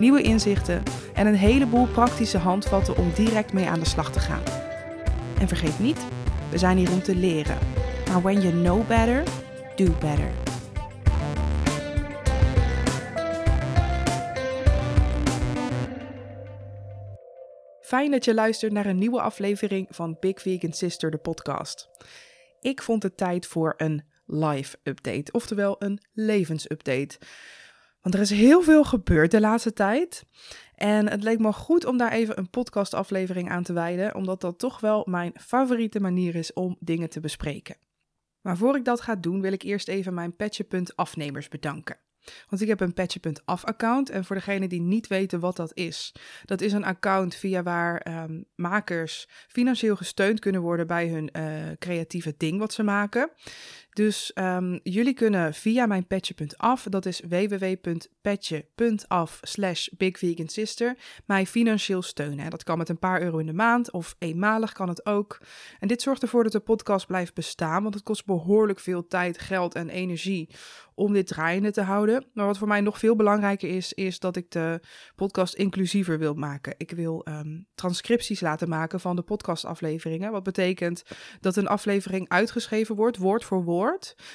nieuwe inzichten en een heleboel praktische handvatten om direct mee aan de slag te gaan. En vergeet niet, we zijn hier om te leren. Maar when you know better, do better. Fijn dat je luistert naar een nieuwe aflevering van Big Vegan Sister, de podcast. Ik vond het tijd voor een live update, oftewel een levensupdate. Want er is heel veel gebeurd de laatste tijd. En het leek me goed om daar even een podcastaflevering aan te wijden, omdat dat toch wel mijn favoriete manier is om dingen te bespreken. Maar voor ik dat ga doen, wil ik eerst even mijn Petje.afnemers bedanken. Want ik heb een Petje.af account en voor degenen die niet weten wat dat is. Dat is een account via waar um, makers financieel gesteund kunnen worden bij hun uh, creatieve ding wat ze maken. Dus um, jullie kunnen via mijn petje.af, dat is www.petje.af slash bigvegansister, mij financieel steunen. Dat kan met een paar euro in de maand of eenmalig kan het ook. En dit zorgt ervoor dat de podcast blijft bestaan, want het kost behoorlijk veel tijd, geld en energie om dit draaiende te houden. Maar wat voor mij nog veel belangrijker is, is dat ik de podcast inclusiever wil maken. Ik wil um, transcripties laten maken van de podcastafleveringen. Wat betekent dat een aflevering uitgeschreven wordt, woord voor woord,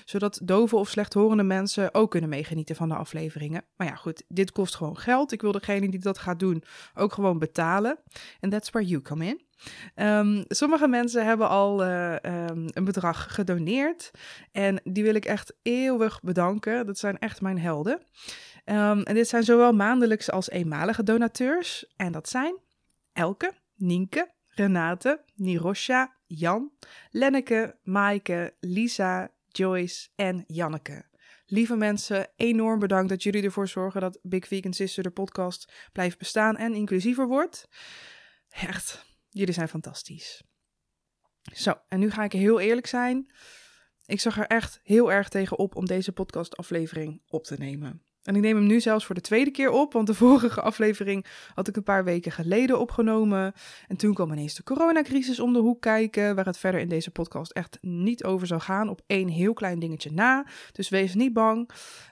zodat dove of slechthorende mensen ook kunnen meegenieten van de afleveringen. Maar ja, goed, dit kost gewoon geld. Ik wil degene die dat gaat doen ook gewoon betalen. En that's where you come in. Um, sommige mensen hebben al uh, um, een bedrag gedoneerd. En die wil ik echt eeuwig bedanken. Dat zijn echt mijn helden. Um, en dit zijn zowel maandelijkse als eenmalige donateurs. En dat zijn Elke, Nienke, Renate, Nirosha, Jan, Lenneke, Maaike, Lisa, Joyce en Janneke. Lieve mensen, enorm bedankt dat jullie ervoor zorgen dat Big Vegan Sister de podcast blijft bestaan en inclusiever wordt. Echt, Jullie zijn fantastisch. Zo, en nu ga ik heel eerlijk zijn. Ik zag er echt heel erg tegen op om deze podcastaflevering op te nemen. En ik neem hem nu zelfs voor de tweede keer op, want de vorige aflevering had ik een paar weken geleden opgenomen. En toen kwam ineens de coronacrisis om de hoek kijken, waar het verder in deze podcast echt niet over zou gaan, op één heel klein dingetje na. Dus wees niet bang.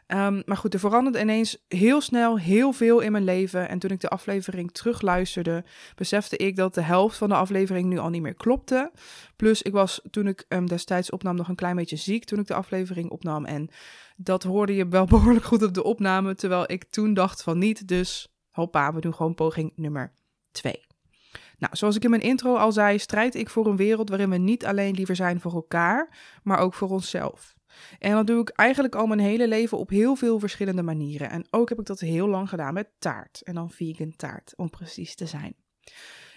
Um, maar goed, er veranderde ineens heel snel heel veel in mijn leven. En toen ik de aflevering terugluisterde, besefte ik dat de helft van de aflevering nu al niet meer klopte. Plus, ik was toen ik um, destijds opnam nog een klein beetje ziek toen ik de aflevering opnam. En dat hoorde je wel behoorlijk goed op de opname, terwijl ik toen dacht van niet. Dus hoppa, we doen gewoon poging nummer 2. Nou, zoals ik in mijn intro al zei, strijd ik voor een wereld waarin we niet alleen liever zijn voor elkaar, maar ook voor onszelf. En dat doe ik eigenlijk al mijn hele leven op heel veel verschillende manieren. En ook heb ik dat heel lang gedaan met taart. En dan vegan taart, om precies te zijn.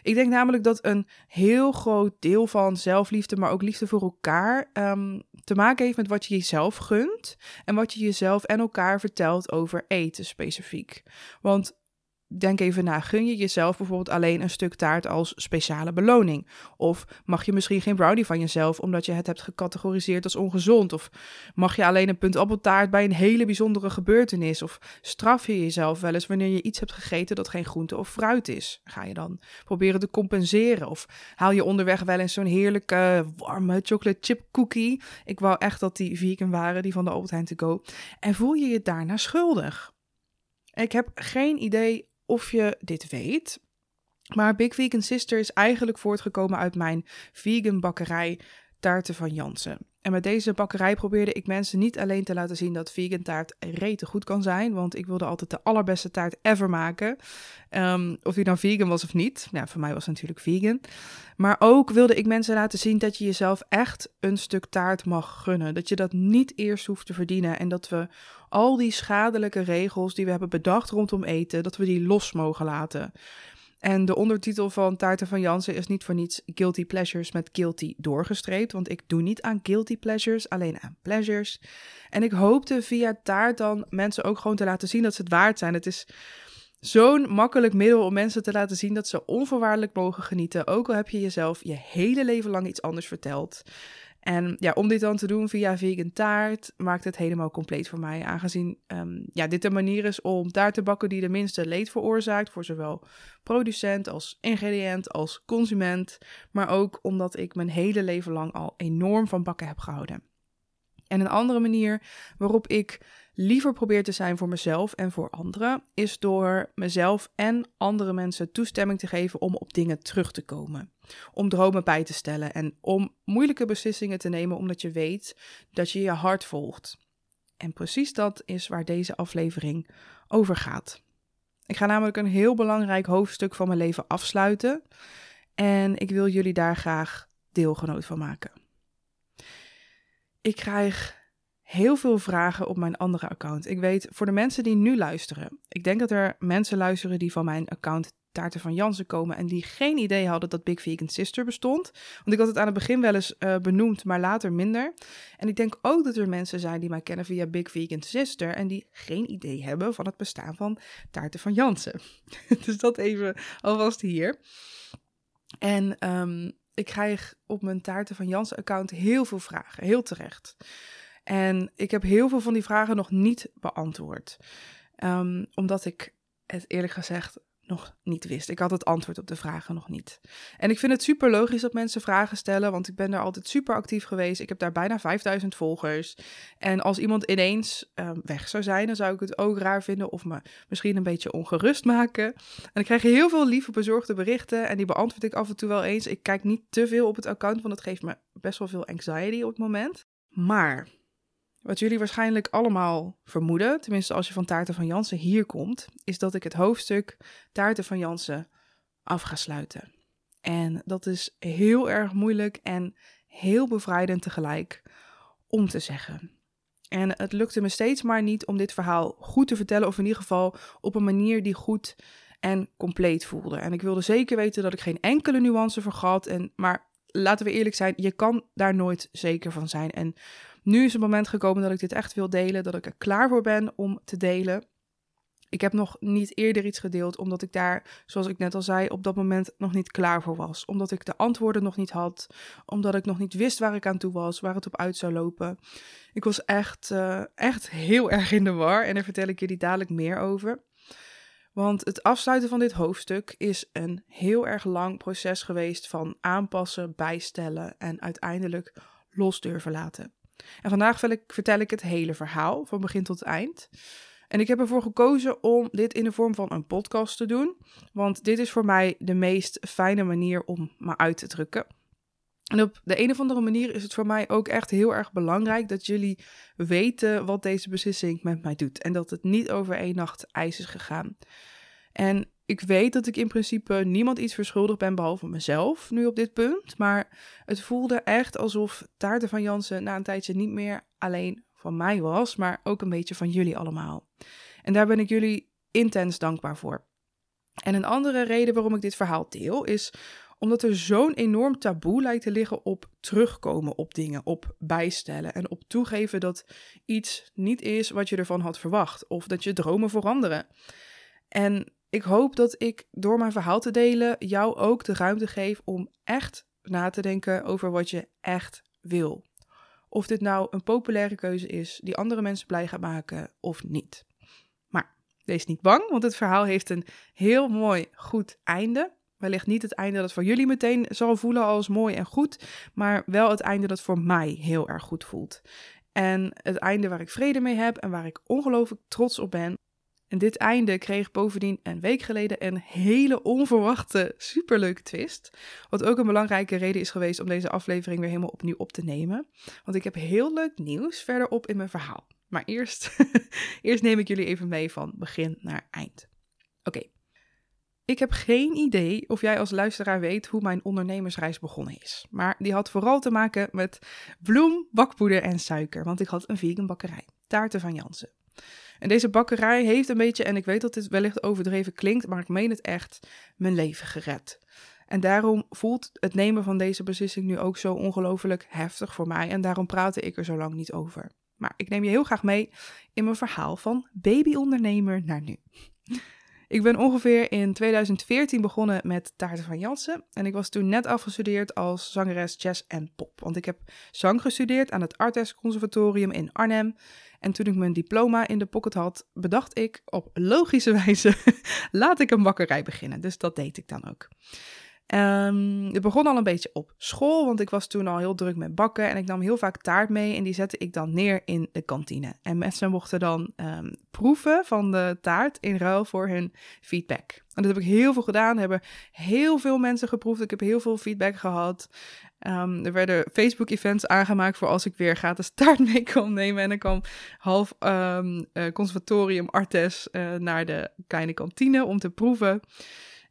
Ik denk namelijk dat een heel groot deel van zelfliefde, maar ook liefde voor elkaar, um, te maken heeft met wat je jezelf gunt en wat je jezelf en elkaar vertelt over eten specifiek. Want denk even na, gun je jezelf bijvoorbeeld alleen een stuk taart als speciale beloning? Of mag je misschien geen brownie van jezelf omdat je het hebt gecategoriseerd als ongezond? Of mag je alleen een punt appeltaart bij een hele bijzondere gebeurtenis? Of straf je jezelf wel eens wanneer je iets hebt gegeten dat geen groente of fruit is? Ga je dan proberen te compenseren? Of haal je onderweg wel eens zo'n heerlijke warme chocolate chip cookie? Ik wou echt dat die vegan waren, die van de Albert Heijn to go. En voel je je daarna schuldig? Ik heb geen idee of je dit weet. Maar Big Vegan Sister is eigenlijk voortgekomen uit mijn vegan bakkerij Taarten van Jansen. En met deze bakkerij probeerde ik mensen niet alleen te laten zien dat vegan taart rete goed kan zijn, want ik wilde altijd de allerbeste taart ever maken. Um, of die nou vegan was of niet. Nou, voor mij was het natuurlijk vegan. Maar ook wilde ik mensen laten zien dat je jezelf echt een stuk taart mag gunnen. Dat je dat niet eerst hoeft te verdienen en dat we al die schadelijke regels die we hebben bedacht rondom eten, dat we die los mogen laten. En de ondertitel van Taarten van Jansen is niet voor niets Guilty Pleasures met Guilty doorgestreept. Want ik doe niet aan Guilty Pleasures, alleen aan Pleasures. En ik hoopte via taart dan mensen ook gewoon te laten zien dat ze het waard zijn. Het is zo'n makkelijk middel om mensen te laten zien dat ze onvoorwaardelijk mogen genieten. Ook al heb je jezelf je hele leven lang iets anders verteld. En ja, om dit dan te doen via vegan taart maakt het helemaal compleet voor mij. Aangezien um, ja, dit een manier is om taart te bakken die de minste leed veroorzaakt. Voor zowel producent als ingrediënt als consument. Maar ook omdat ik mijn hele leven lang al enorm van bakken heb gehouden. En een andere manier waarop ik liever probeer te zijn voor mezelf en voor anderen, is door mezelf en andere mensen toestemming te geven om op dingen terug te komen. Om dromen bij te stellen en om moeilijke beslissingen te nemen omdat je weet dat je je hart volgt. En precies dat is waar deze aflevering over gaat. Ik ga namelijk een heel belangrijk hoofdstuk van mijn leven afsluiten en ik wil jullie daar graag deelgenoot van maken. Ik krijg heel veel vragen op mijn andere account. Ik weet voor de mensen die nu luisteren. Ik denk dat er mensen luisteren die van mijn account Taarten van Jansen komen en die geen idee hadden dat Big Vegan Sister bestond. Want ik had het aan het begin wel eens uh, benoemd, maar later minder. En ik denk ook dat er mensen zijn die mij kennen via Big Vegan Sister en die geen idee hebben van het bestaan van Taarten van Jansen. dus dat even alvast hier. En um, ik krijg op mijn Taarten van Jansen account heel veel vragen, heel terecht. En ik heb heel veel van die vragen nog niet beantwoord. Um, omdat ik het eerlijk gezegd nog niet wist. Ik had het antwoord op de vragen nog niet. En ik vind het super logisch dat mensen vragen stellen, want ik ben daar altijd super actief geweest. Ik heb daar bijna 5000 volgers. En als iemand ineens um, weg zou zijn, dan zou ik het ook raar vinden of me misschien een beetje ongerust maken. En ik krijg heel veel lieve bezorgde berichten en die beantwoord ik af en toe wel eens. Ik kijk niet te veel op het account, want het geeft me best wel veel anxiety op het moment. Maar wat jullie waarschijnlijk allemaal vermoeden, tenminste als je van Taarten van Jansen hier komt, is dat ik het hoofdstuk Taarten van Jansen af ga sluiten. En dat is heel erg moeilijk en heel bevrijdend tegelijk om te zeggen. En het lukte me steeds maar niet om dit verhaal goed te vertellen, of in ieder geval op een manier die goed en compleet voelde. En ik wilde zeker weten dat ik geen enkele nuance vergat. En, maar laten we eerlijk zijn, je kan daar nooit zeker van zijn. En nu is het moment gekomen dat ik dit echt wil delen, dat ik er klaar voor ben om te delen. Ik heb nog niet eerder iets gedeeld, omdat ik daar, zoals ik net al zei, op dat moment nog niet klaar voor was. Omdat ik de antwoorden nog niet had, omdat ik nog niet wist waar ik aan toe was, waar het op uit zou lopen. Ik was echt, uh, echt heel erg in de war en daar vertel ik jullie dadelijk meer over. Want het afsluiten van dit hoofdstuk is een heel erg lang proces geweest van aanpassen, bijstellen en uiteindelijk los durven laten. En vandaag vertel ik het hele verhaal, van begin tot eind. En ik heb ervoor gekozen om dit in de vorm van een podcast te doen, want dit is voor mij de meest fijne manier om me uit te drukken. En op de een of andere manier is het voor mij ook echt heel erg belangrijk dat jullie weten wat deze beslissing met mij doet. En dat het niet over één nacht ijs is gegaan. En ik weet dat ik in principe niemand iets verschuldigd ben behalve mezelf nu op dit punt. Maar het voelde echt alsof Taarten van Jansen na een tijdje niet meer alleen van mij was, maar ook een beetje van jullie allemaal. En daar ben ik jullie intens dankbaar voor. En een andere reden waarom ik dit verhaal deel is omdat er zo'n enorm taboe lijkt te liggen op terugkomen op dingen, op bijstellen en op toegeven dat iets niet is wat je ervan had verwacht of dat je dromen veranderen. En ik hoop dat ik door mijn verhaal te delen jou ook de ruimte geef om echt na te denken over wat je echt wil. Of dit nou een populaire keuze is die andere mensen blij gaat maken of niet. Maar wees niet bang, want het verhaal heeft een heel mooi, goed einde. Wellicht niet het einde dat voor jullie meteen zal voelen als mooi en goed, maar wel het einde dat voor mij heel erg goed voelt. En het einde waar ik vrede mee heb en waar ik ongelooflijk trots op ben, en dit einde kreeg bovendien een week geleden een hele onverwachte, superleuke twist. Wat ook een belangrijke reden is geweest om deze aflevering weer helemaal opnieuw op te nemen. Want ik heb heel leuk nieuws verderop in mijn verhaal. Maar eerst, eerst neem ik jullie even mee van begin naar eind. Oké. Ik heb geen idee of jij als luisteraar weet hoe mijn ondernemersreis begonnen is. Maar die had vooral te maken met bloem, bakpoeder en suiker. Want ik had een vegan bakkerij. Taarten van Jansen. En deze bakkerij heeft een beetje, en ik weet dat dit wellicht overdreven klinkt, maar ik meen het echt, mijn leven gered. En daarom voelt het nemen van deze beslissing nu ook zo ongelooflijk heftig voor mij. En daarom praatte ik er zo lang niet over. Maar ik neem je heel graag mee in mijn verhaal van babyondernemer naar nu. Ik ben ongeveer in 2014 begonnen met Taarten van Jansen. En ik was toen net afgestudeerd als zangeres jazz en pop. Want ik heb zang gestudeerd aan het Artes Conservatorium in Arnhem. En toen ik mijn diploma in de pocket had, bedacht ik op logische wijze: laat ik een bakkerij beginnen. Dus dat deed ik dan ook. Um, het begon al een beetje op school, want ik was toen al heel druk met bakken en ik nam heel vaak taart mee en die zette ik dan neer in de kantine. En mensen mochten dan um, proeven van de taart in ruil voor hun feedback. En dat heb ik heel veel gedaan, hebben heel veel mensen geproefd, ik heb heel veel feedback gehad. Um, er werden Facebook-events aangemaakt voor als ik weer gratis taart mee kon nemen. En dan kwam half uh, conservatorium Artes uh, naar de kleine kantine om te proeven.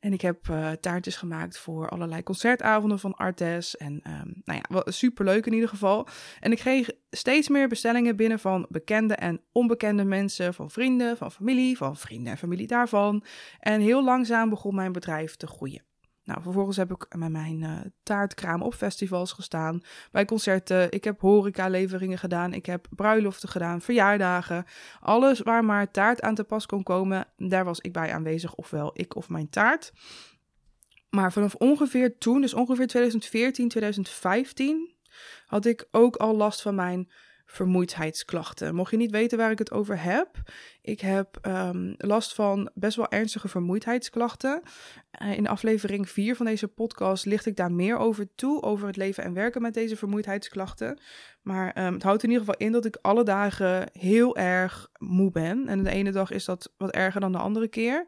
En ik heb uh, taartjes gemaakt voor allerlei concertavonden van Artes. En um, nou ja, superleuk in ieder geval. En ik kreeg steeds meer bestellingen binnen van bekende en onbekende mensen. Van vrienden, van familie, van vrienden en familie daarvan. En heel langzaam begon mijn bedrijf te groeien. Nou, vervolgens heb ik met mijn uh, taartkraam op festivals gestaan, bij concerten. Ik heb horeca-leveringen gedaan, ik heb bruiloften gedaan, verjaardagen. Alles waar maar taart aan te pas kon komen, daar was ik bij aanwezig, ofwel ik of mijn taart. Maar vanaf ongeveer toen, dus ongeveer 2014, 2015, had ik ook al last van mijn vermoeidheidsklachten. Mocht je niet weten waar ik het over heb, ik heb um, last van best wel ernstige vermoeidheidsklachten. Uh, in aflevering 4 van deze podcast licht ik daar meer over toe, over het leven en werken met deze vermoeidheidsklachten. Maar um, het houdt in ieder geval in dat ik alle dagen heel erg moe ben. En de ene dag is dat wat erger dan de andere keer.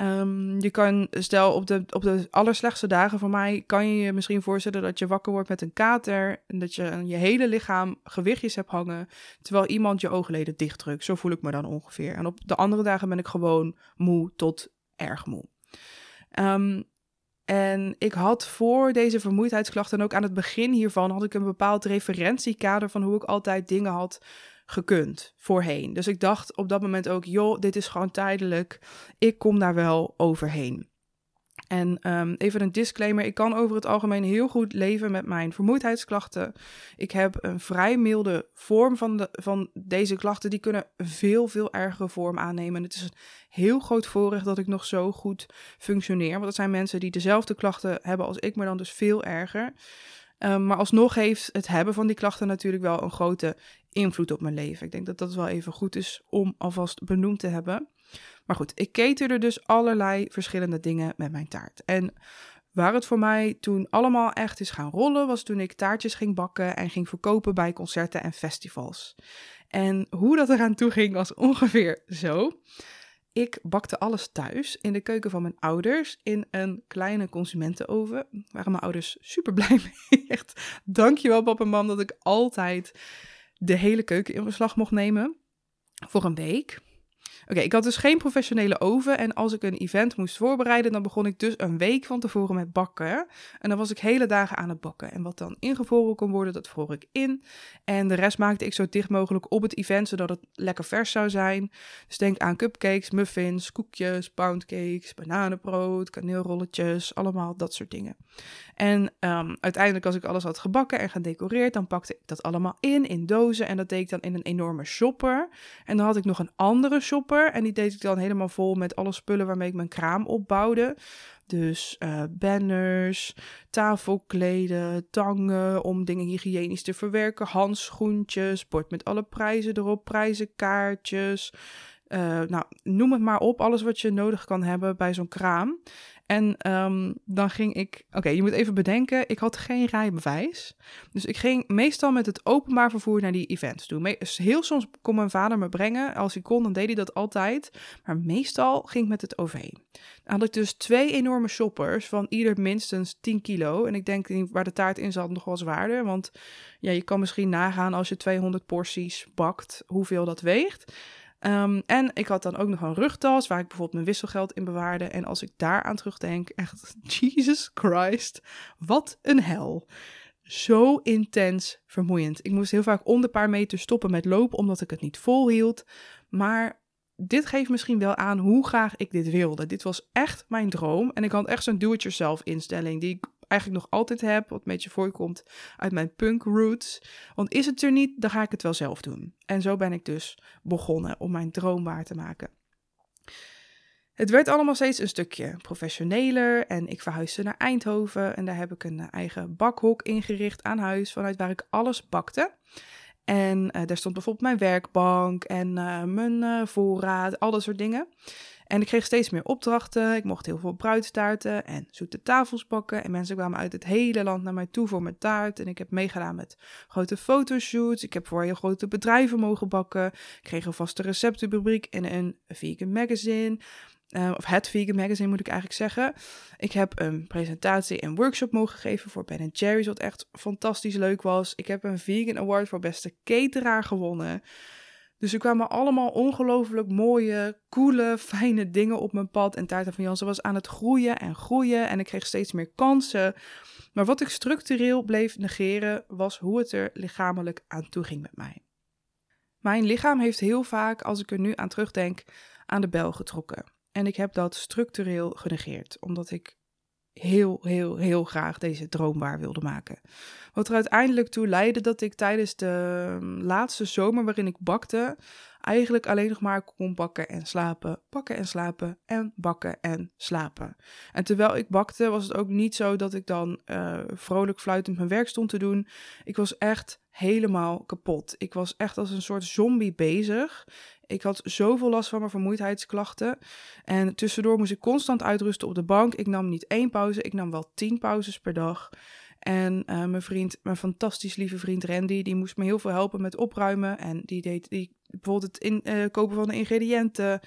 Um, je kan, stel op de, op de allerslechtste dagen voor mij, kan je je misschien voorstellen dat je wakker wordt met een kater. En dat je je hele lichaam gewichtjes hebt hangen. Terwijl iemand je oogleden dichtdrukt. Zo voel ik me dan ongeveer. En op de andere dagen ben ik gewoon moe tot erg moe. Um, en ik had voor deze vermoeidheidsklachten, en ook aan het begin hiervan, had ik een bepaald referentiekader van hoe ik altijd dingen had gekund voorheen. Dus ik dacht op dat moment ook, joh, dit is gewoon tijdelijk. Ik kom daar wel overheen. En um, even een disclaimer: ik kan over het algemeen heel goed leven met mijn vermoeidheidsklachten. Ik heb een vrij milde vorm van, de, van deze klachten. Die kunnen veel, veel ergere vorm aannemen. het is een heel groot voorrecht dat ik nog zo goed functioneer. Want dat zijn mensen die dezelfde klachten hebben als ik, maar dan dus veel erger. Um, maar alsnog heeft het hebben van die klachten natuurlijk wel een grote invloed op mijn leven. Ik denk dat dat wel even goed is om alvast benoemd te hebben. Maar goed, ik caterde dus allerlei verschillende dingen met mijn taart. En waar het voor mij toen allemaal echt is gaan rollen, was toen ik taartjes ging bakken en ging verkopen bij concerten en festivals. En hoe dat eraan toe ging was ongeveer zo. Ik bakte alles thuis in de keuken van mijn ouders in een kleine consumentenoven. Daar waren mijn ouders super blij mee. Echt, dankjewel papa en mam dat ik altijd de hele keuken in beslag mocht nemen voor een week. Oké, ik had dus geen professionele oven. En als ik een event moest voorbereiden, dan begon ik dus een week van tevoren met bakken. En dan was ik hele dagen aan het bakken. En wat dan ingevroren kon worden, dat vroor ik in. En de rest maakte ik zo dicht mogelijk op het event, zodat het lekker vers zou zijn. Dus denk aan cupcakes, muffins, koekjes, poundcakes, bananenbrood, kaneelrolletjes, allemaal dat soort dingen. En um, uiteindelijk, als ik alles had gebakken en gedecoreerd, dan pakte ik dat allemaal in, in dozen. En dat deed ik dan in een enorme shopper. En dan had ik nog een andere shopper. En die deed ik dan helemaal vol met alle spullen waarmee ik mijn kraam opbouwde. Dus uh, banners, tafelkleden, tangen om dingen hygiënisch te verwerken, handschoentjes, bord met alle prijzen erop, prijzenkaartjes. Uh, nou, noem het maar op, alles wat je nodig kan hebben bij zo'n kraam. En um, dan ging ik. Oké, je moet even bedenken, ik had geen rijbewijs. Dus ik ging meestal met het openbaar vervoer naar die events toe. heel soms kon mijn vader me brengen. Als hij kon, dan deed hij dat altijd. Maar meestal ging ik met het OV. Dan had ik dus twee enorme shoppers van ieder minstens 10 kilo. En ik denk waar de taart in zat nog wel zwaarder. Want ja, je kan misschien nagaan als je 200 porties bakt, hoeveel dat weegt. Um, en ik had dan ook nog een rugtas waar ik bijvoorbeeld mijn wisselgeld in bewaarde. En als ik daar aan terugdenk, echt, Jesus Christ, wat een hel. Zo intens vermoeiend. Ik moest heel vaak om de paar meter stoppen met lopen omdat ik het niet volhield. Maar dit geeft misschien wel aan hoe graag ik dit wilde. Dit was echt mijn droom. En ik had echt zo'n do-it-yourself instelling die ik eigenlijk nog altijd heb, wat een beetje voorkomt uit mijn punk roots. Want is het er niet, dan ga ik het wel zelf doen. En zo ben ik dus begonnen om mijn droom waar te maken. Het werd allemaal steeds een stukje professioneler en ik verhuisde naar Eindhoven en daar heb ik een eh, eigen bakhok ingericht aan huis vanuit waar ik alles bakte. En uh, daar stond bijvoorbeeld mijn werkbank en uh, mijn voorraad, al dat soort dingen. En ik kreeg steeds meer opdrachten. Ik mocht heel veel bruidstaarten en zoete tafels bakken. En mensen kwamen uit het hele land naar mij toe voor mijn taart. En ik heb meegedaan met grote fotoshoots. Ik heb voor heel grote bedrijven mogen bakken. Ik kreeg een vaste receptenrubriek in een vegan magazine. Uh, of het Vegan Magazine moet ik eigenlijk zeggen. Ik heb een presentatie en workshop mogen geven voor Ben Jerry's, wat echt fantastisch leuk was. Ik heb een Vegan Award voor beste cateraar gewonnen. Dus er kwamen allemaal ongelooflijk mooie, coole, fijne dingen op mijn pad. En Taarten van Jansen was aan het groeien en groeien. En ik kreeg steeds meer kansen. Maar wat ik structureel bleef negeren, was hoe het er lichamelijk aan toe ging met mij. Mijn lichaam heeft heel vaak, als ik er nu aan terugdenk, aan de bel getrokken. En ik heb dat structureel genegeerd, omdat ik heel, heel, heel graag deze droom waar wilde maken. Wat er uiteindelijk toe leidde dat ik tijdens de ehm, laatste zomer waarin ik bakte, eigenlijk alleen nog maar kon bakken en slapen, bakken en slapen en bakken en slapen. En terwijl ik bakte, was het ook niet zo dat ik dan uh, vrolijk fluitend mijn werk stond te doen. Ik was echt helemaal kapot. Ik was echt als een soort zombie bezig. Ik had zoveel last van mijn vermoeidheidsklachten. En tussendoor moest ik constant uitrusten op de bank. Ik nam niet één pauze, ik nam wel tien pauzes per dag. En uh, mijn vriend, mijn fantastisch lieve vriend Randy, die moest me heel veel helpen met opruimen. En die deed die, bijvoorbeeld het inkopen uh, van de ingrediënten.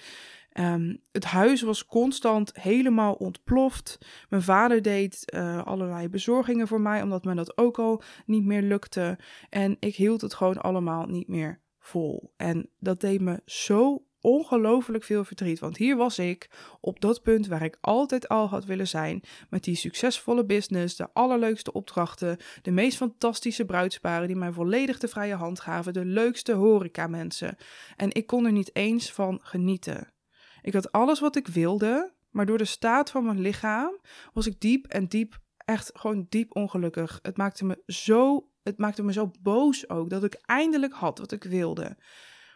Um, het huis was constant helemaal ontploft. Mijn vader deed uh, allerlei bezorgingen voor mij, omdat me dat ook al niet meer lukte. En ik hield het gewoon allemaal niet meer vol. En dat deed me zo ongelooflijk veel verdriet. Want hier was ik op dat punt waar ik altijd al had willen zijn. Met die succesvolle business, de allerleukste opdrachten, de meest fantastische bruidsparen die mij volledig de vrije hand gaven, de leukste horeca mensen. En ik kon er niet eens van genieten. Ik had alles wat ik wilde, maar door de staat van mijn lichaam was ik diep en diep, echt gewoon diep ongelukkig. Het maakte me zo, het maakte me zo boos ook dat ik eindelijk had wat ik wilde.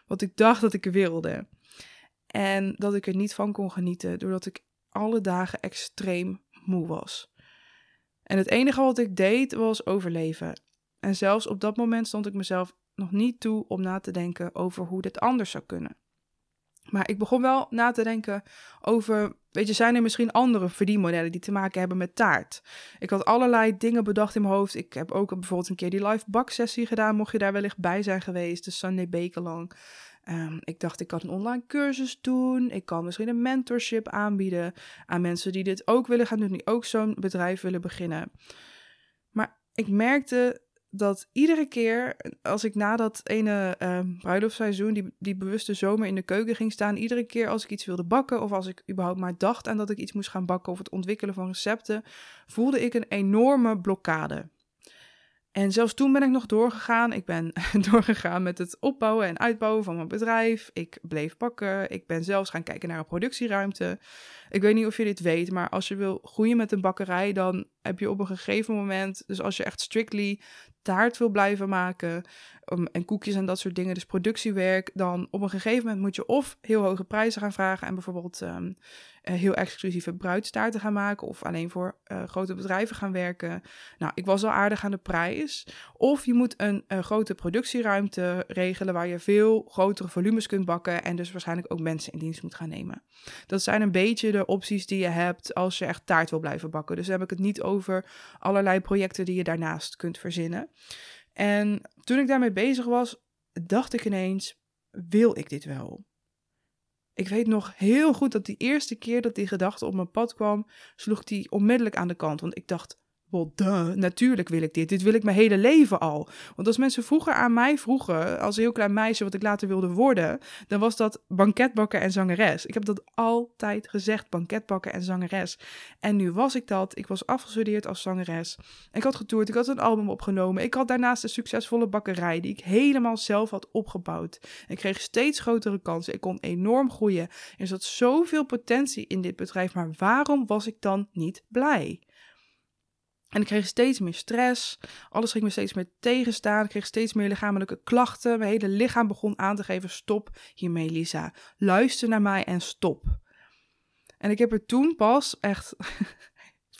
Wat ik dacht dat ik wilde. En dat ik er niet van kon genieten, doordat ik alle dagen extreem moe was. En het enige wat ik deed was overleven. En zelfs op dat moment stond ik mezelf nog niet toe om na te denken over hoe dit anders zou kunnen. Maar ik begon wel na te denken over, weet je, zijn er misschien andere verdienmodellen die te maken hebben met taart? Ik had allerlei dingen bedacht in mijn hoofd. Ik heb ook bijvoorbeeld een keer die live baksessie gedaan, mocht je daar wellicht bij zijn geweest, de Sunday Bakelong. Um, ik dacht, ik kan een online cursus doen. Ik kan misschien een mentorship aanbieden aan mensen die dit ook willen gaan doen, die ook zo'n bedrijf willen beginnen. Maar ik merkte dat iedere keer als ik na dat ene uh, bruiloftsseizoen, die, die bewuste zomer in de keuken ging staan, iedere keer als ik iets wilde bakken of als ik überhaupt maar dacht aan dat ik iets moest gaan bakken of het ontwikkelen van recepten, voelde ik een enorme blokkade. En zelfs toen ben ik nog doorgegaan. Ik ben doorgegaan met het opbouwen en uitbouwen van mijn bedrijf. Ik bleef bakken. Ik ben zelfs gaan kijken naar een productieruimte. Ik weet niet of je dit weet, maar als je wil groeien met een bakkerij, dan heb je op een gegeven moment, dus als je echt strictly taart wil blijven maken um, en koekjes en dat soort dingen, dus productiewerk, dan op een gegeven moment moet je of heel hoge prijzen gaan vragen en bijvoorbeeld um, uh, heel exclusieve bruidstaarten gaan maken of alleen voor uh, grote bedrijven gaan werken. Nou, ik was al aardig aan de prijs. Of je moet een uh, grote productieruimte regelen waar je veel grotere volumes kunt bakken en dus waarschijnlijk ook mensen in dienst moet gaan nemen. Dat zijn een beetje de opties die je hebt als je echt taart wil blijven bakken. Dus dan heb ik het niet over allerlei projecten die je daarnaast kunt verzinnen. En toen ik daarmee bezig was, dacht ik ineens: wil ik dit wel? Ik weet nog heel goed dat die eerste keer dat die gedachte op mijn pad kwam, sloeg die onmiddellijk aan de kant. Want ik dacht: natuurlijk wil ik dit. Dit wil ik mijn hele leven al. Want als mensen vroeger aan mij vroegen, als een heel klein meisje wat ik later wilde worden, dan was dat banketbakken en zangeres. Ik heb dat altijd gezegd, banketbakken en zangeres. En nu was ik dat. Ik was afgestudeerd als zangeres. Ik had getoerd, ik had een album opgenomen. Ik had daarnaast een succesvolle bakkerij die ik helemaal zelf had opgebouwd. Ik kreeg steeds grotere kansen. Ik kon enorm groeien. Er zat zoveel potentie in dit bedrijf, maar waarom was ik dan niet blij? En ik kreeg steeds meer stress. Alles ging me steeds meer tegenstaan. Ik kreeg steeds meer lichamelijke klachten. Mijn hele lichaam begon aan te geven: stop hiermee, Lisa. Luister naar mij en stop. En ik heb er toen pas echt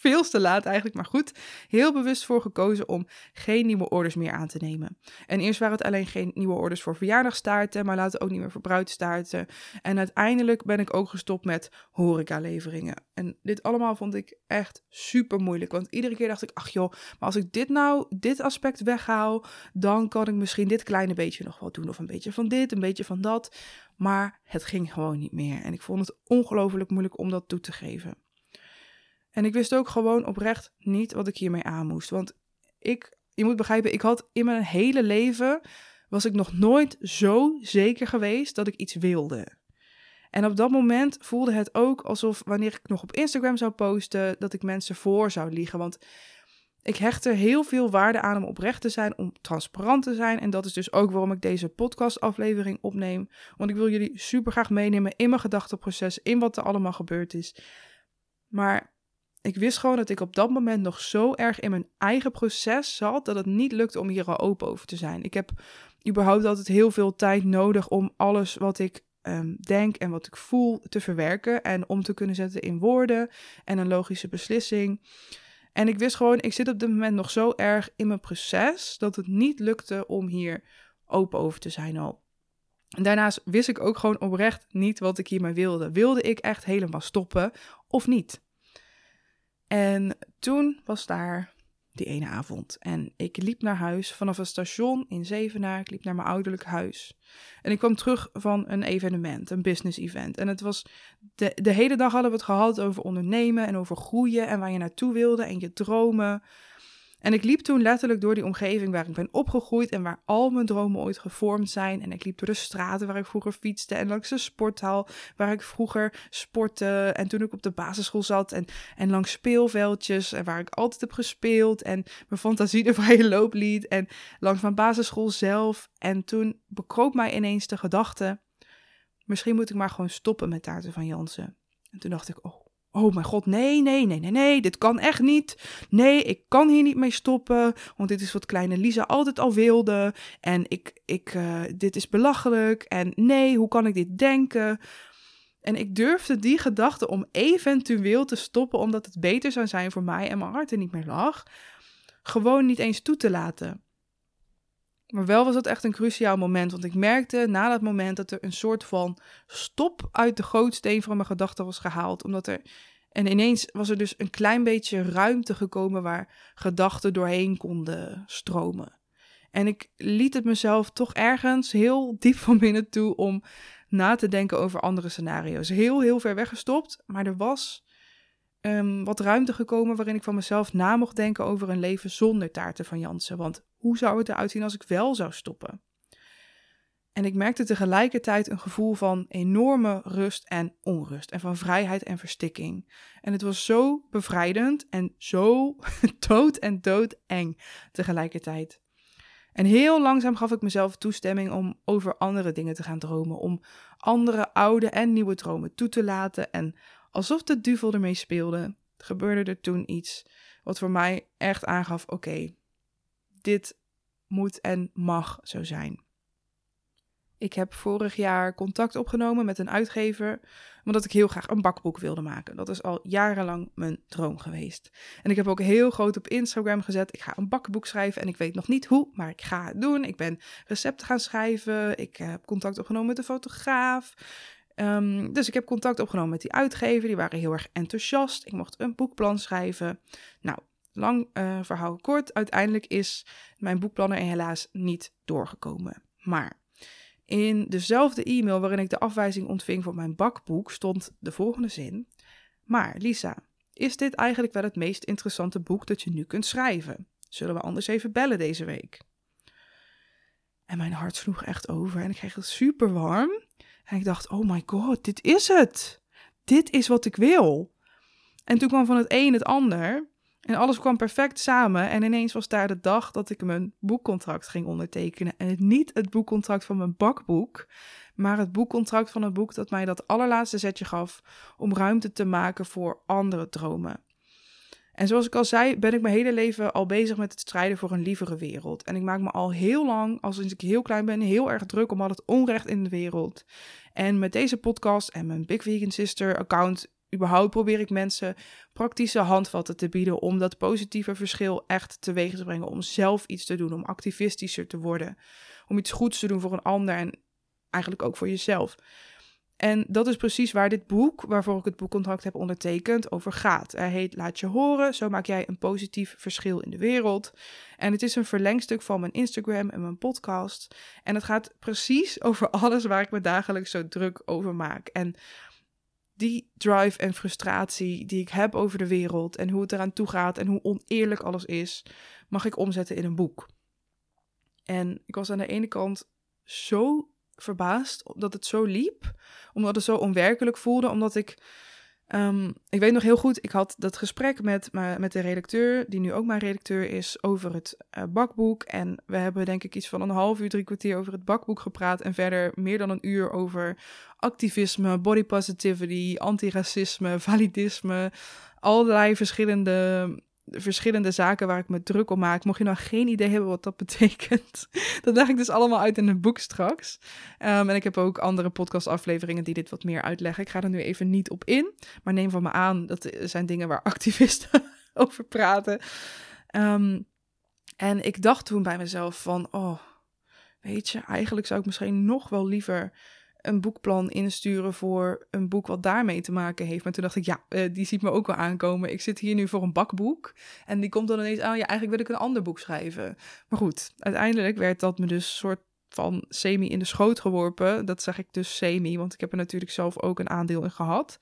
veel te laat eigenlijk, maar goed, heel bewust voor gekozen om geen nieuwe orders meer aan te nemen. En eerst waren het alleen geen nieuwe orders voor verjaardagstaarten, maar later ook niet meer voor bruidstaarten. En uiteindelijk ben ik ook gestopt met horeca-leveringen. En dit allemaal vond ik echt super moeilijk, want iedere keer dacht ik, ach joh, maar als ik dit nou, dit aspect weghaal, dan kan ik misschien dit kleine beetje nog wel doen, of een beetje van dit, een beetje van dat. Maar het ging gewoon niet meer. En ik vond het ongelooflijk moeilijk om dat toe te geven. En ik wist ook gewoon oprecht niet wat ik hiermee aan moest. Want ik, je moet begrijpen, ik had in mijn hele leven, was ik nog nooit zo zeker geweest dat ik iets wilde. En op dat moment voelde het ook alsof wanneer ik nog op Instagram zou posten, dat ik mensen voor zou liegen. Want ik hecht er heel veel waarde aan om oprecht te zijn, om transparant te zijn. En dat is dus ook waarom ik deze podcastaflevering opneem. Want ik wil jullie super graag meenemen in mijn gedachteproces, in wat er allemaal gebeurd is. Maar ik wist gewoon dat ik op dat moment nog zo erg in mijn eigen proces zat dat het niet lukte om hier al open over te zijn. Ik heb überhaupt altijd heel veel tijd nodig om alles wat ik um, denk en wat ik voel te verwerken en om te kunnen zetten in woorden en een logische beslissing. En ik wist gewoon, ik zit op dit moment nog zo erg in mijn proces dat het niet lukte om hier open over te zijn al. En daarnaast wist ik ook gewoon oprecht niet wat ik hiermee wilde. Wilde ik echt helemaal stoppen of niet? En toen was daar die ene avond. En ik liep naar huis vanaf het station in Zevenaar. Ik liep naar mijn ouderlijk huis. En ik kwam terug van een evenement, een business event. En het was de, de hele dag hadden we het gehad over ondernemen en over groeien en waar je naartoe wilde en je dromen. En ik liep toen letterlijk door die omgeving waar ik ben opgegroeid en waar al mijn dromen ooit gevormd zijn. En ik liep door de straten waar ik vroeger fietste en langs de sporthal waar ik vroeger sportte. En toen ik op de basisschool zat en, en langs speelveldjes en waar ik altijd heb gespeeld en mijn fantasie de vrije loop liet. En langs mijn basisschool zelf. En toen bekroop mij ineens de gedachte, misschien moet ik maar gewoon stoppen met Taarten van Jansen. En toen dacht ik, oh Oh mijn god, nee, nee, nee, nee, nee, dit kan echt niet. Nee, ik kan hier niet mee stoppen, want dit is wat kleine Lisa altijd al wilde. En ik, ik, uh, dit is belachelijk. En nee, hoe kan ik dit denken? En ik durfde die gedachte om eventueel te stoppen, omdat het beter zou zijn voor mij en mijn hart er niet meer lag, gewoon niet eens toe te laten. Maar wel was dat echt een cruciaal moment, want ik merkte na dat moment dat er een soort van stop uit de gootsteen van mijn gedachten was gehaald. Omdat er. En ineens was er dus een klein beetje ruimte gekomen waar gedachten doorheen konden stromen. En ik liet het mezelf toch ergens heel diep van binnen toe om na te denken over andere scenario's. Heel, heel ver weggestopt, maar er was um, wat ruimte gekomen waarin ik van mezelf na mocht denken over een leven zonder taarten van Jansen. Want hoe zou het eruit zien als ik wel zou stoppen? En ik merkte tegelijkertijd een gevoel van enorme rust en onrust. En van vrijheid en verstikking. En het was zo bevrijdend en zo dood en doodeng tegelijkertijd. En heel langzaam gaf ik mezelf toestemming om over andere dingen te gaan dromen. Om andere oude en nieuwe dromen toe te laten. En alsof de duvel ermee speelde, gebeurde er toen iets wat voor mij echt aangaf: oké, dit moet en mag zo zijn. Ik heb vorig jaar contact opgenomen met een uitgever, omdat ik heel graag een bakboek wilde maken. Dat is al jarenlang mijn droom geweest. En ik heb ook heel groot op Instagram gezet: ik ga een bakboek schrijven en ik weet nog niet hoe, maar ik ga het doen. Ik ben recepten gaan schrijven. Ik heb contact opgenomen met de fotograaf. Um, dus ik heb contact opgenomen met die uitgever. Die waren heel erg enthousiast. Ik mocht een boekplan schrijven. Nou, lang uh, verhaal kort. Uiteindelijk is mijn boekplan er helaas niet doorgekomen. Maar in dezelfde e-mail waarin ik de afwijzing ontving voor mijn bakboek stond de volgende zin. Maar Lisa, is dit eigenlijk wel het meest interessante boek dat je nu kunt schrijven? Zullen we anders even bellen deze week? En mijn hart sloeg echt over en ik kreeg het super warm. En ik dacht, oh my god, dit is het. Dit is wat ik wil. En toen kwam van het een het ander. En alles kwam perfect samen. En ineens was daar de dag dat ik mijn boekcontract ging ondertekenen. En niet het boekcontract van mijn bakboek, maar het boekcontract van het boek dat mij dat allerlaatste zetje gaf om ruimte te maken voor andere dromen. En zoals ik al zei, ben ik mijn hele leven al bezig met het strijden voor een lievere wereld. En ik maak me al heel lang, als sinds ik heel klein ben, heel erg druk om al het onrecht in de wereld. En met deze podcast en mijn Big Vegan Sister account überhaupt probeer ik mensen praktische handvatten te bieden om dat positieve verschil echt teweeg te brengen. Om zelf iets te doen, om activistischer te worden. Om iets goeds te doen voor een ander en eigenlijk ook voor jezelf. En dat is precies waar dit boek, waarvoor ik het boekcontract heb ondertekend, over gaat. Hij heet Laat je horen, zo maak jij een positief verschil in de wereld. En het is een verlengstuk van mijn Instagram en mijn podcast. En het gaat precies over alles waar ik me dagelijks zo druk over maak. En die drive en frustratie die ik heb over de wereld en hoe het eraan toe gaat en hoe oneerlijk alles is, mag ik omzetten in een boek. En ik was aan de ene kant zo verbaasd dat het zo liep. Omdat het zo onwerkelijk voelde. Omdat ik. Ehm, ik weet nog heel goed, ik had dat gesprek met, met de redacteur, die nu ook mijn redacteur is, over het uh, bakboek. En we hebben denk ik iets van een half uur, drie kwartier over het bakboek gepraat. En verder meer dan een uur over activisme, body positivity, antiracisme, validisme. Allerlei verschillende verschillende zaken waar ik me druk om maak. Mocht je nou geen idee hebben wat dat betekent, dat leg ik dus allemaal uit in een boek straks. Um, en ik heb ook andere podcastafleveringen die dit wat meer uitleggen. Ik ga er nu even niet op in, maar neem van me aan dat zijn dingen waar activisten over praten. Um, en ik dacht toen bij mezelf van, oh, weet je, eigenlijk zou ik misschien nog wel liever een boekplan insturen voor een boek wat daarmee te maken heeft. Maar toen dacht ik, ja, uh, die ziet me ook wel aankomen. Ik zit hier nu voor een bakboek. En die komt dan ineens aan, ja, eigenlijk wil ik een ander boek schrijven. Maar goed, uiteindelijk werd dat me dus soort van semi in de schoot geworpen. Dat zeg ik dus semi, want ik heb er natuurlijk zelf ook een aandeel in gehad.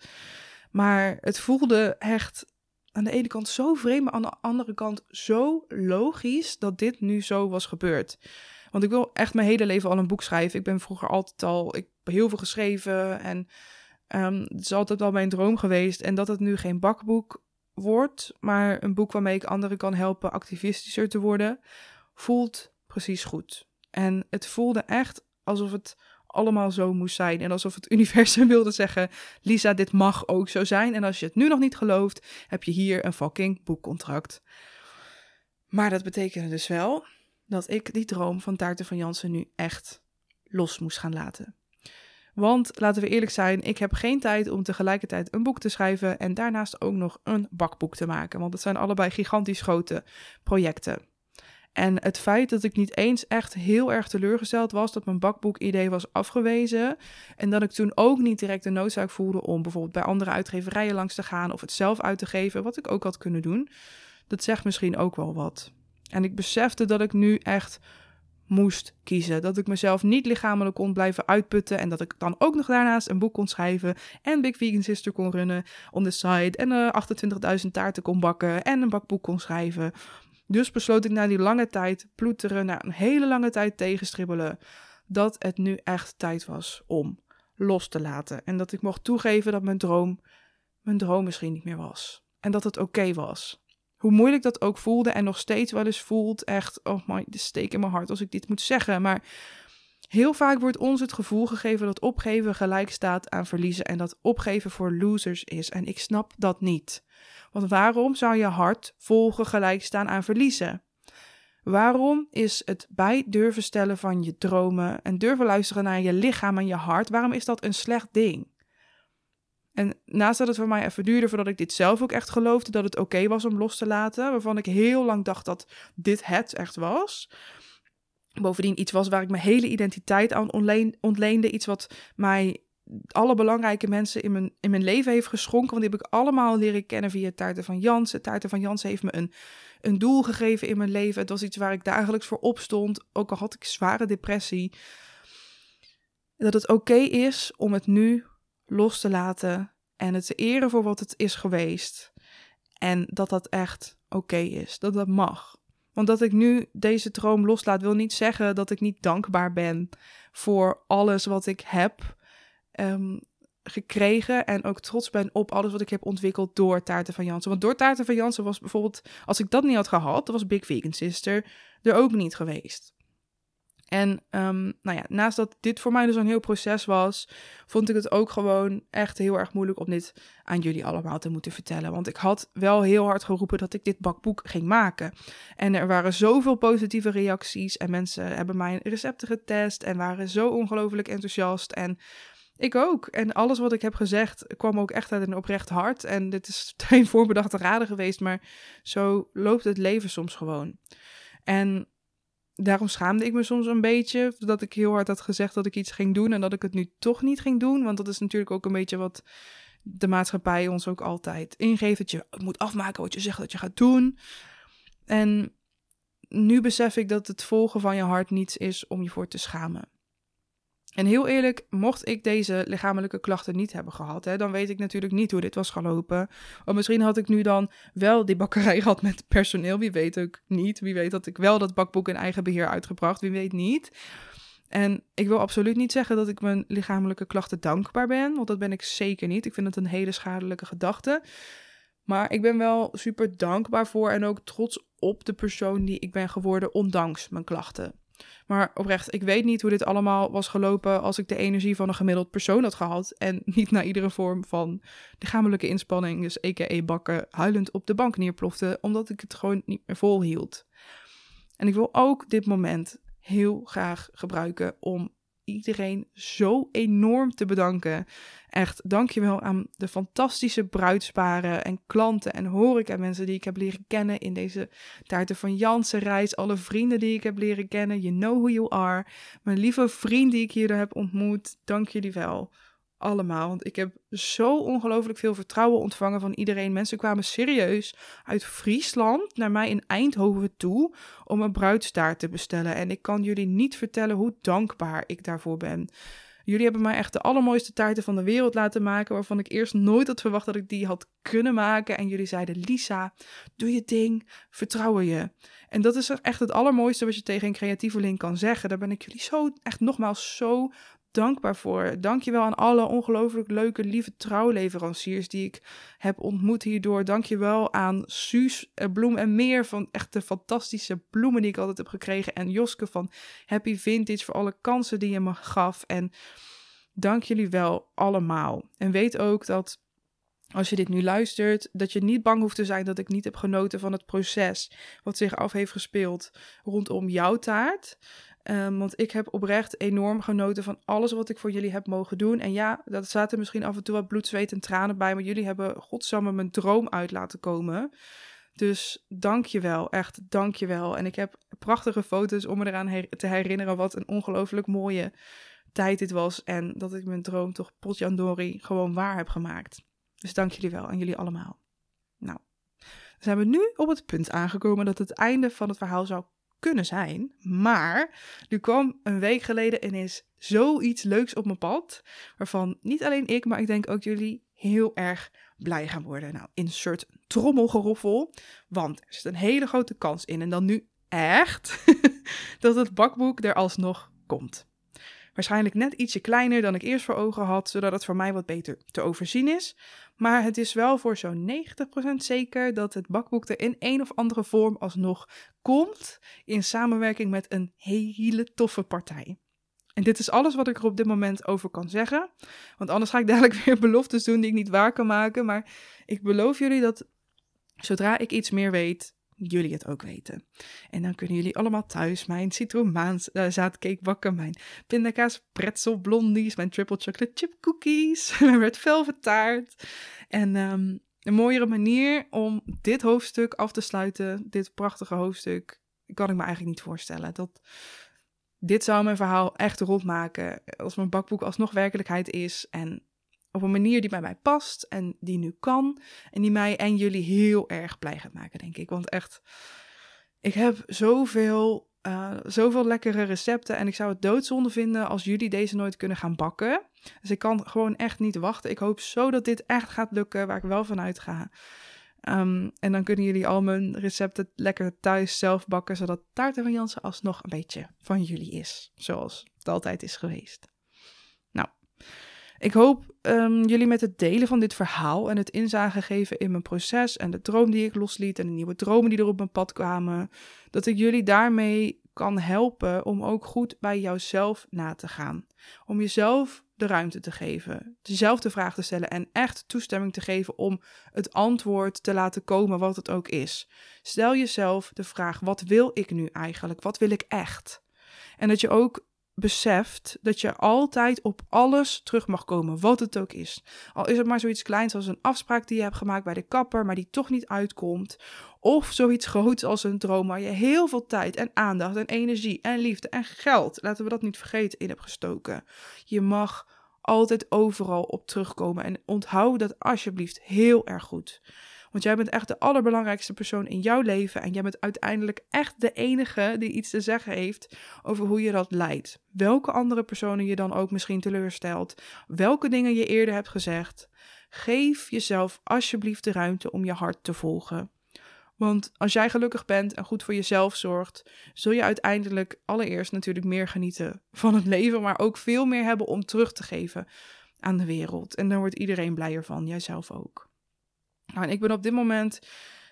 Maar het voelde echt aan de ene kant zo vreemd, maar aan de andere kant zo logisch dat dit nu zo was gebeurd. Want ik wil echt mijn hele leven al een boek schrijven. Ik ben vroeger altijd al, ik heb heel veel geschreven en um, het is altijd al mijn droom geweest. En dat het nu geen bakboek wordt, maar een boek waarmee ik anderen kan helpen activistischer te worden, voelt precies goed. En het voelde echt alsof het allemaal zo moest zijn. En alsof het universum wilde zeggen: Lisa, dit mag ook zo zijn. En als je het nu nog niet gelooft, heb je hier een fucking boekcontract. Maar dat betekende dus wel dat ik die droom van Taarten van Jansen nu echt los moest gaan laten. Want laten we eerlijk zijn, ik heb geen tijd om tegelijkertijd een boek te schrijven en daarnaast ook nog een bakboek te maken. Want het zijn allebei gigantisch grote projecten. En het feit dat ik niet eens echt heel erg teleurgesteld was dat mijn bakboek-idee was afgewezen. En dat ik toen ook niet direct de noodzaak voelde om bijvoorbeeld bij andere uitgeverijen langs te gaan of het zelf uit te geven, wat ik ook had kunnen doen. Dat zegt misschien ook wel wat. En ik besefte dat ik nu echt moest kiezen. Dat ik mezelf niet lichamelijk kon blijven uitputten. En dat ik dan ook nog daarnaast een boek kon schrijven. En Big Vegan Sister kon runnen on the side. En uh, 28.000 taarten kon bakken. En een bakboek kon schrijven. Dus besloot ik na die lange tijd ploeteren, na een hele lange tijd tegenstribbelen, dat het nu echt tijd was om los te laten. En dat ik mocht toegeven dat mijn droom mijn droom misschien niet meer was. En dat het oké was. Hoe moeilijk dat ook voelde en nog steeds wel eens voelt, echt, oh my, de steek in mijn hart als ik dit moet zeggen. Maar heel vaak wordt ons het gevoel gegeven dat opgeven gelijk staat aan verliezen en dat opgeven voor losers is. En ik snap dat niet. Want waarom zou je hart volgen gelijk staan aan verliezen? Waarom is het bij durven stellen van je dromen en durven luisteren naar je lichaam en je hart, waarom is dat een slecht ding? En naast dat het voor mij even duurde voordat ik dit zelf ook echt geloofde dat het oké was om los te laten, waarvan ik heel lang dacht dat dit het echt was. Bovendien iets was waar ik mijn hele identiteit aan ontleende. Iets wat mij alle belangrijke mensen in mijn, in mijn leven heeft geschonken. Want die heb ik allemaal leren kennen via Taarten van Jansen. Taarten van Jansen heeft me een, een doel gegeven in mijn leven. Het was iets waar ik dagelijks voor opstond. Ook al had ik zware depressie. Dat het oké is om het nu los te laten en het te eren voor wat het is geweest. En dat dat echt oké is, dat dat mag. Want dat ik nu deze droom loslaat, wil niet zeggen dat ik niet dankbaar ben voor alles wat ik heb ehm, gekregen. En ook trots ben op alles wat ik heb ontwikkeld door Taarten van Jansen. Want door Taarten van Jansen was bijvoorbeeld, als ik dat niet had gehad, was Big Vegan Sister er ook niet geweest. En um, nou ja, naast dat dit voor mij dus een heel proces was, vond ik het ook gewoon echt heel erg moeilijk om dit aan jullie allemaal te moeten vertellen. Want ik had wel heel hard geroepen dat ik dit bakboek ging maken. En er waren zoveel positieve reacties en mensen hebben mijn recepten getest en waren zo ongelooflijk enthousiast. En Ik ook. En alles wat ik heb gezegd kwam ook echt uit een oprecht hart. En dit is geen voorbedachte raden geweest, maar zo loopt het leven soms gewoon. En daarom schaamde ik me soms een beetje dat ik heel hard had gezegd dat ik iets ging doen en dat ik het nu toch niet ging doen. Want dat is natuurlijk ook een beetje wat de maatschappij ons ook altijd ingeeft. Dat je moet afmaken wat je zegt dat je gaat doen. En nu besef ik dat het volgen van je hart niets is om je voor te schamen. En heel eerlijk, mocht ik deze lichamelijke klachten niet hebben gehad, hè, dan weet ik natuurlijk niet hoe dit was gelopen. Of misschien had ik nu dan wel die bakkerij gehad met personeel. Wie weet ook niet. Wie weet dat ik wel dat bakboek in eigen beheer uitgebracht. Wie weet niet. En ik wil absoluut niet zeggen dat ik mijn lichamelijke klachten dankbaar ben, want dat ben ik zeker niet. Ik vind het een hele schadelijke gedachte. Maar ik ben wel super dankbaar voor en ook trots op de persoon die ik ben geworden, ondanks mijn klachten. Maar oprecht, ik weet niet hoe dit allemaal was gelopen als ik de energie van een gemiddeld persoon had gehad. En niet naar iedere vorm van lichamelijke inspanning, dus a.k.a. bakken, huilend op de bank neerplofte, omdat ik het gewoon niet meer volhield. En ik wil ook dit moment heel graag gebruiken om iedereen zo enorm te bedanken. Echt, dankjewel aan de fantastische bruidsparen en klanten en horeca mensen die ik heb leren kennen in deze taarten van Jansen reis. Alle vrienden die ik heb leren kennen. You know who you are. Mijn lieve vriend die ik hier heb ontmoet. Dank jullie wel allemaal. Want ik heb zo ongelooflijk veel vertrouwen ontvangen van iedereen. Mensen kwamen serieus uit Friesland naar mij in Eindhoven toe om een bruidstaart te bestellen. En ik kan jullie niet vertellen hoe dankbaar ik daarvoor ben. Jullie hebben mij echt de allermooiste taarten van de wereld laten maken, waarvan ik eerst nooit had verwacht dat ik die had kunnen maken. En jullie zeiden: Lisa, doe je ding, vertrouwen je. En dat is echt het allermooiste wat je tegen een creatieveling kan zeggen. Daar ben ik jullie zo, echt nogmaals, zo dankbaar voor. Dankjewel aan alle ongelooflijk leuke, lieve trouwleveranciers die ik heb ontmoet hierdoor. Dankjewel aan Suus eh, Bloem en meer van echt de fantastische bloemen die ik altijd heb gekregen. En Joske van Happy Vintage voor alle kansen die je me gaf. En dank jullie wel allemaal. En weet ook dat als je dit nu luistert, dat je niet bang hoeft te zijn dat ik niet heb genoten van het proces wat zich af heeft gespeeld rondom jouw taart. Um, want ik heb oprecht enorm genoten van alles wat ik voor jullie heb mogen doen. En ja, dat zaten misschien af en toe wat bloed, zweet en tranen bij. Maar jullie hebben godsamme mijn droom uit laten komen. Dus dank je wel, echt dank je wel. En ik heb prachtige foto's om me eraan te herinneren wat een ongelooflijk mooie tijd dit was. En dat ik mijn droom toch potjandori gewoon waar heb gemaakt. Dus dank jullie wel aan jullie allemaal. Nou, zijn we nu op het punt aangekomen dat het einde van het verhaal zou kunnen zijn. Maar er kwam een week geleden ineens zoiets leuks op mijn pad. Waarvan niet alleen ik, maar ik denk ook jullie heel erg blij gaan worden. Nou, insert trommelgeroffel. Want er zit een hele grote kans in. En dan nu echt dat het bakboek er alsnog komt. Waarschijnlijk net ietsje kleiner dan ik eerst voor ogen had, zodat het voor mij wat beter te overzien is. Maar het is wel voor zo'n 90% zeker dat het bakboek er in een of andere vorm alsnog komt in samenwerking met een hele toffe partij. En dit is alles wat ik er op dit moment over kan zeggen. Want anders ga ik dadelijk weer beloftes doen die ik niet waar kan maken. Maar ik beloof jullie dat zodra ik iets meer weet, jullie het ook weten. En dan kunnen jullie allemaal thuis mijn citroenzaadcake uh, bakken, mijn pindakaas pretzel blondies, mijn triple chocolate chip cookies, mijn red velvet taart. En um, een mooiere manier om dit hoofdstuk af te sluiten, dit prachtige hoofdstuk, kan ik me eigenlijk niet voorstellen. Dat, dit zou mijn verhaal echt rondmaken als mijn bakboek alsnog werkelijkheid is en op een manier die bij mij past en die nu kan. En die mij en jullie heel erg blij gaat maken, denk ik. Want echt, ik heb zoveel, uh, zoveel lekkere recepten. En ik zou het doodzonde vinden als jullie deze nooit kunnen gaan bakken. Dus ik kan gewoon echt niet wachten. Ik hoop zo dat dit echt gaat lukken, waar ik wel van uitga. Um, en dan kunnen jullie al mijn recepten lekker thuis zelf bakken, zodat Taarten van Jansen alsnog een beetje van jullie is. Zoals het altijd is geweest. Ik hoop um, jullie met het delen van dit verhaal en het inzage geven in mijn proces en de droom die ik losliet en de nieuwe dromen die er op mijn pad kwamen, dat ik jullie daarmee kan helpen om ook goed bij jouzelf na te gaan. Om jezelf de ruimte te geven, dezelfde vraag te stellen en echt toestemming te geven om het antwoord te laten komen wat het ook is. Stel jezelf de vraag: wat wil ik nu eigenlijk? Wat wil ik echt? En dat je ook beseft dat je altijd op alles terug mag komen, wat het ook is. Al is het maar zoiets kleins als een afspraak die je hebt gemaakt bij de kapper, maar die toch niet uitkomt. Of zoiets groots als een droom waar je heel veel tijd en aandacht en energie en liefde en geld, laten we dat niet vergeten, in hebt gestoken. Je mag altijd overal op terugkomen en onthoud dat alsjeblieft heel erg goed. Want jij bent echt de allerbelangrijkste persoon in jouw leven. En jij bent uiteindelijk echt de enige die iets te zeggen heeft over hoe je dat leidt. Welke andere personen je dan ook misschien teleurstelt. Welke dingen je eerder hebt gezegd. Geef jezelf alsjeblieft de ruimte om je hart te volgen. Want als jij gelukkig bent en goed voor jezelf zorgt, zul je uiteindelijk allereerst natuurlijk meer genieten van het leven, maar ook veel meer hebben om terug te geven aan de wereld. En daar wordt iedereen blijer van, jijzelf ook. Nou, en ik ben op dit moment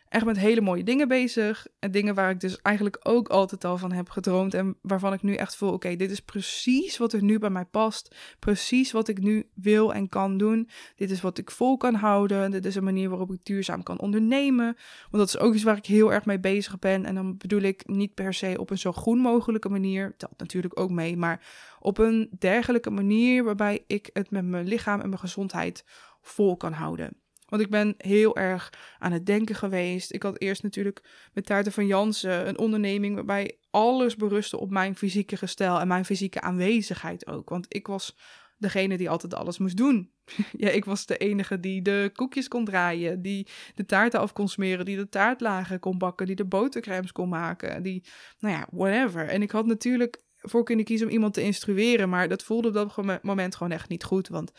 echt met hele mooie dingen bezig. En dingen waar ik dus eigenlijk ook altijd al van heb gedroomd. En waarvan ik nu echt voel: oké, dit is precies wat er nu bij mij past. Precies wat ik nu wil en kan doen. Dit is wat ik vol kan houden. Dit is een manier waarop ik duurzaam kan ondernemen. Want dat is ook iets waar ik heel erg mee bezig ben. En dan bedoel ik niet per se op een zo groen mogelijke manier. Telt natuurlijk ook mee. Maar op een dergelijke manier waarbij ik het met mijn lichaam en mijn gezondheid vol kan houden. Want ik ben heel erg aan het denken geweest. Ik had eerst natuurlijk met Taarten van Jansen een onderneming waarbij alles berustte op mijn fysieke gestel en mijn fysieke aanwezigheid ook. Want ik was degene die altijd alles moest doen. ja, ik was de enige die de koekjes kon draaien, die de taarten af kon smeren, die de taartlagen kon bakken, die de botercremes kon maken, die, nou ja, whatever. En ik had natuurlijk voor kunnen kiezen om iemand te instrueren, maar dat voelde op dat moment gewoon echt niet goed, want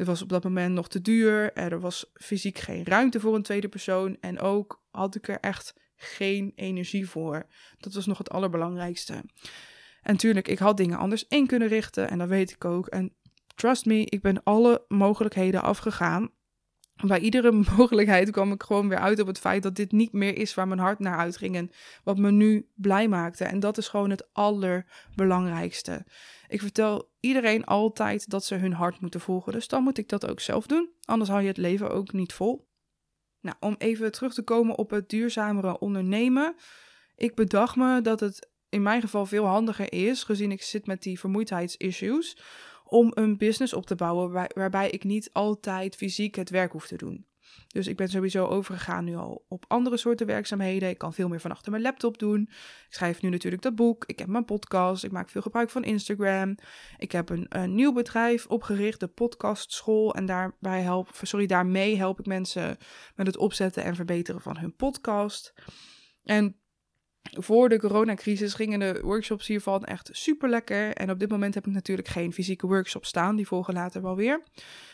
het was op dat moment nog te duur. Er was fysiek geen ruimte voor een tweede persoon. En ook had ik er echt geen energie voor. Dat was nog het allerbelangrijkste. En tuurlijk, ik had dingen anders in kunnen richten. En dat weet ik ook. En trust me, ik ben alle mogelijkheden afgegaan bij iedere mogelijkheid kwam ik gewoon weer uit op het feit dat dit niet meer is waar mijn hart naar uitging en wat me nu blij maakte. En dat is gewoon het allerbelangrijkste. Ik vertel iedereen altijd dat ze hun hart moeten volgen, dus dan moet ik dat ook zelf doen. Anders hou je het leven ook niet vol. Nou, om even terug te komen op het duurzamere ondernemen. Ik bedacht me dat het in mijn geval veel handiger is, gezien ik zit met die vermoeidheidsissues, om een business op te bouwen waarbij ik niet altijd fysiek het werk hoef te doen. Dus ik ben sowieso overgegaan nu al op andere soorten werkzaamheden. Ik kan veel meer van achter mijn laptop doen. Ik schrijf nu natuurlijk dat boek. Ik heb mijn podcast. Ik maak veel gebruik van Instagram. Ik heb een, nieuw bedrijf opgericht, de podcastschool. En daarbij help, sorry, daarmee help ik mensen met het opzetten en verbeteren van hun podcast. En voor de coronacrisis gingen de workshops hiervan echt super lekker. En op dit moment heb ik natuurlijk geen fysieke workshop staan. Die volgen later wel weer.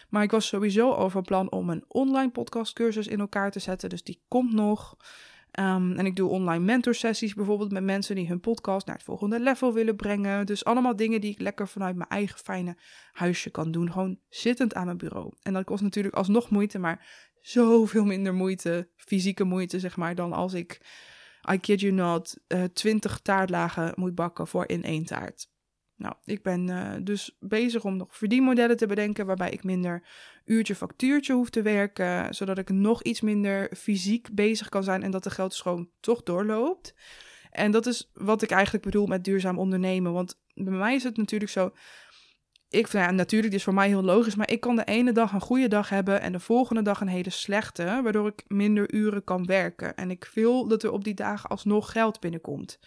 Maar ik was sowieso van plan om een online podcastcursus in elkaar te zetten. Dus die komt nog. Um, en ik doe online mentorsessies bijvoorbeeld met mensen die hun podcast naar het volgende level willen brengen. Dus allemaal dingen die ik lekker vanuit mijn eigen fijne huisje kan doen. Gewoon zittend aan mijn bureau. En dat kost natuurlijk alsnog moeite, maar zoveel minder moeite, fysieke moeite zeg maar, dan als ik I kid you not, uh, eh, 20 taartlagen moet bakken voor in één taart. Nou, ik ben uh, dus bezig om nog verdienmodellen te bedenken waarbij ik minder uurtje factuurtje hoef te werken, zodat ik nog iets minder fysiek bezig kan zijn en dat de geldstroom toch doorloopt. En dat is wat ik eigenlijk bedoel met duurzaam ondernemen, want bij mij is het natuurlijk zo, ik vind, ja, natuurlijk, dit is voor mij heel logisch, maar ik kan de ene dag een goede dag hebben en de volgende dag een hele slechte, waardoor ik minder uren kan werken. En ik wil dat er op die dagen alsnog geld binnenkomt,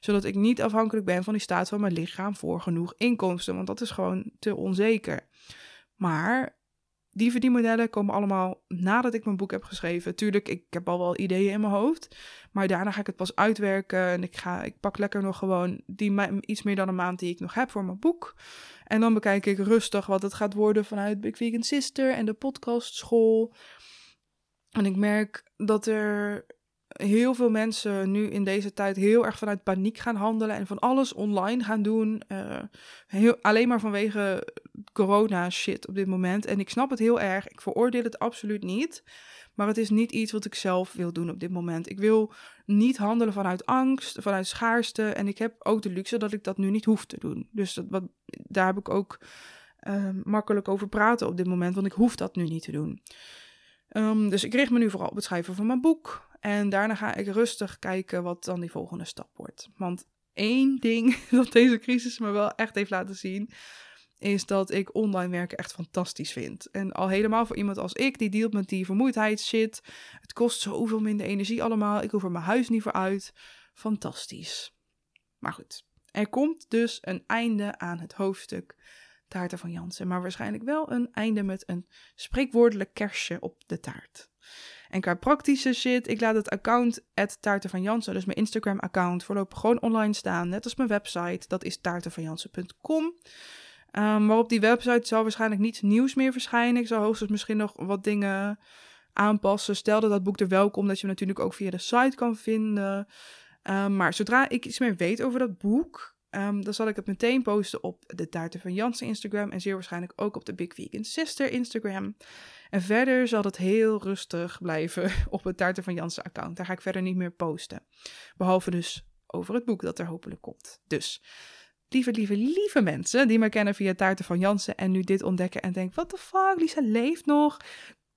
zodat ik niet afhankelijk ben van die staat van mijn lichaam voor genoeg inkomsten, want dat is gewoon te onzeker. Maar die verdienmodellen komen allemaal nadat ik mijn boek heb geschreven. Tuurlijk, ik heb al wel ideeën in mijn hoofd. Maar daarna ga ik het pas uitwerken. En ik, ga, ik pak lekker nog gewoon die iets meer dan een maand die ik nog heb voor mijn boek. En dan bekijk ik rustig wat het gaat worden vanuit Big Vegan Sister en de podcastschool. En ik merk dat er heel veel mensen nu in deze tijd heel erg vanuit paniek gaan handelen en van alles online gaan doen. Uh, heel, alleen maar vanwege corona shit op dit moment. En ik snap het heel erg. Ik veroordeel het absoluut niet. Maar het is niet iets wat ik zelf wil doen op dit moment. Ik wil niet handelen vanuit angst, vanuit schaarste. En ik heb ook de luxe dat ik dat nu niet hoef te doen. Dus dat, wat, daar heb ik ook uh, makkelijk over praten op dit moment, want ik hoef dat nu niet te doen. Um, dus ik richt me nu vooral op het schrijven van mijn boek. En daarna ga ik rustig kijken wat dan die volgende stap wordt. Want één ding dat deze crisis me wel echt heeft laten zien, is dat ik online werken echt fantastisch vind. En al helemaal voor iemand als ik, die dealt met die vermoeidheidsshit. Het kost zoveel minder energie allemaal. Ik hoef er mijn huis niet voor uit. Fantastisch. Maar goed, er komt dus een einde aan het hoofdstuk taarten van Jansen. Maar waarschijnlijk wel een einde met een spreekwoordelijk kersje op de taart. En qua praktische shit, ik laat het account taarten van Jansen, dus mijn Instagram account, voorlopig gewoon online staan. Net als mijn website, dat is taartenvanjansen.com. Ehm, maar op die website zal waarschijnlijk niets nieuws meer verschijnen. Ik zal hoogstens misschien nog wat dingen aanpassen. Stel dat dat boek er wel komt, dat je hem natuurlijk ook via de site kan vinden. Um, maar zodra ik iets meer weet over dat boek, um, dan zal ik het meteen posten op de Taarten van Jansen Instagram. En zeer waarschijnlijk ook op de Big Vegan Sister Instagram. En verder zal het heel rustig blijven op het Taarten van Jansen account. Daar ga ik verder niet meer posten. Behalve dus over het boek dat er hopelijk komt. Dus lieve, lieve, lieve mensen die mij kennen via Taarten van Jansen en nu dit ontdekken en denken, what the fuck, Lisa leeft nog.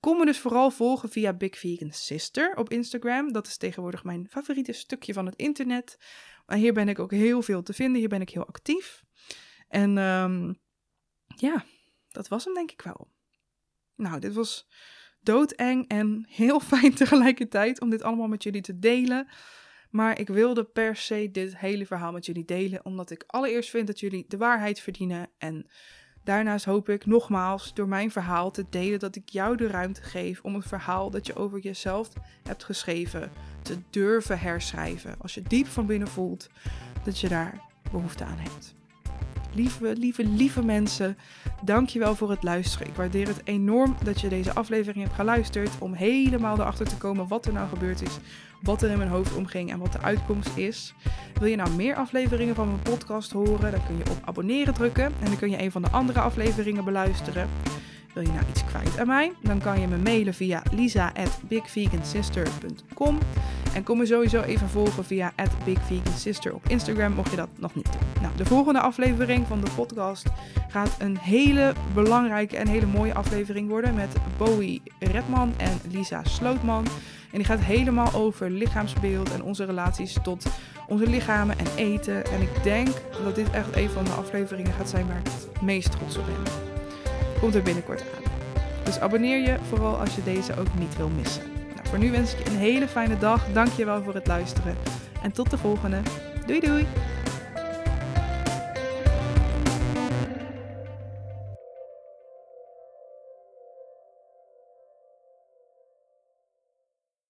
Kom me dus vooral volgen via Big Vegan Sister op Instagram. Dat is tegenwoordig mijn favoriete stukje van het internet. Maar hier ben ik ook heel veel te vinden. Hier ben ik heel actief. En um, ja, dat was hem denk ik wel. Nou, dit was doodeng en heel fijn tegelijkertijd om dit allemaal met jullie te delen. Maar ik wilde per se dit hele verhaal met jullie delen, omdat ik allereerst vind dat jullie de waarheid verdienen. En daarnaast hoop ik nogmaals door mijn verhaal te delen dat ik jou de ruimte geef om het verhaal dat je over jezelf hebt geschreven te durven herschrijven. Als je diep van binnen voelt dat je daar behoefte aan hebt. Lieve, lieve, lieve mensen, dankjewel voor het luisteren. Ik waardeer het enorm dat je deze aflevering hebt geluisterd om helemaal erachter te komen wat er nou gebeurd is wat er in mijn hoofd omging en wat de uitkomst is. Wil je nou meer afleveringen van mijn podcast horen? Dan kun je op abonneren drukken en dan kun je een van de andere afleveringen beluisteren. Wil je nou iets kwijt aan mij? Dan kan je me mailen via lisa@bigvegansister.com en kom me sowieso even volgen via @bigvegansister op Instagram mocht je dat nog niet doen. Nou, de volgende aflevering van de podcast gaat een hele belangrijke en hele mooie aflevering worden met Bowie Redman en Lisa Slootman. En die gaat helemaal over lichaamsbeeld en onze relaties tot onze lichamen en eten. En ik denk dat dit echt een van de afleveringen gaat zijn waar ik het meest trots op ben. Komt er binnenkort aan. Dus abonneer je vooral als je deze ook niet wil missen. Nou, voor nu wens ik je een hele fijne dag. Dank je wel voor het luisteren. En tot de volgende. Doei doei!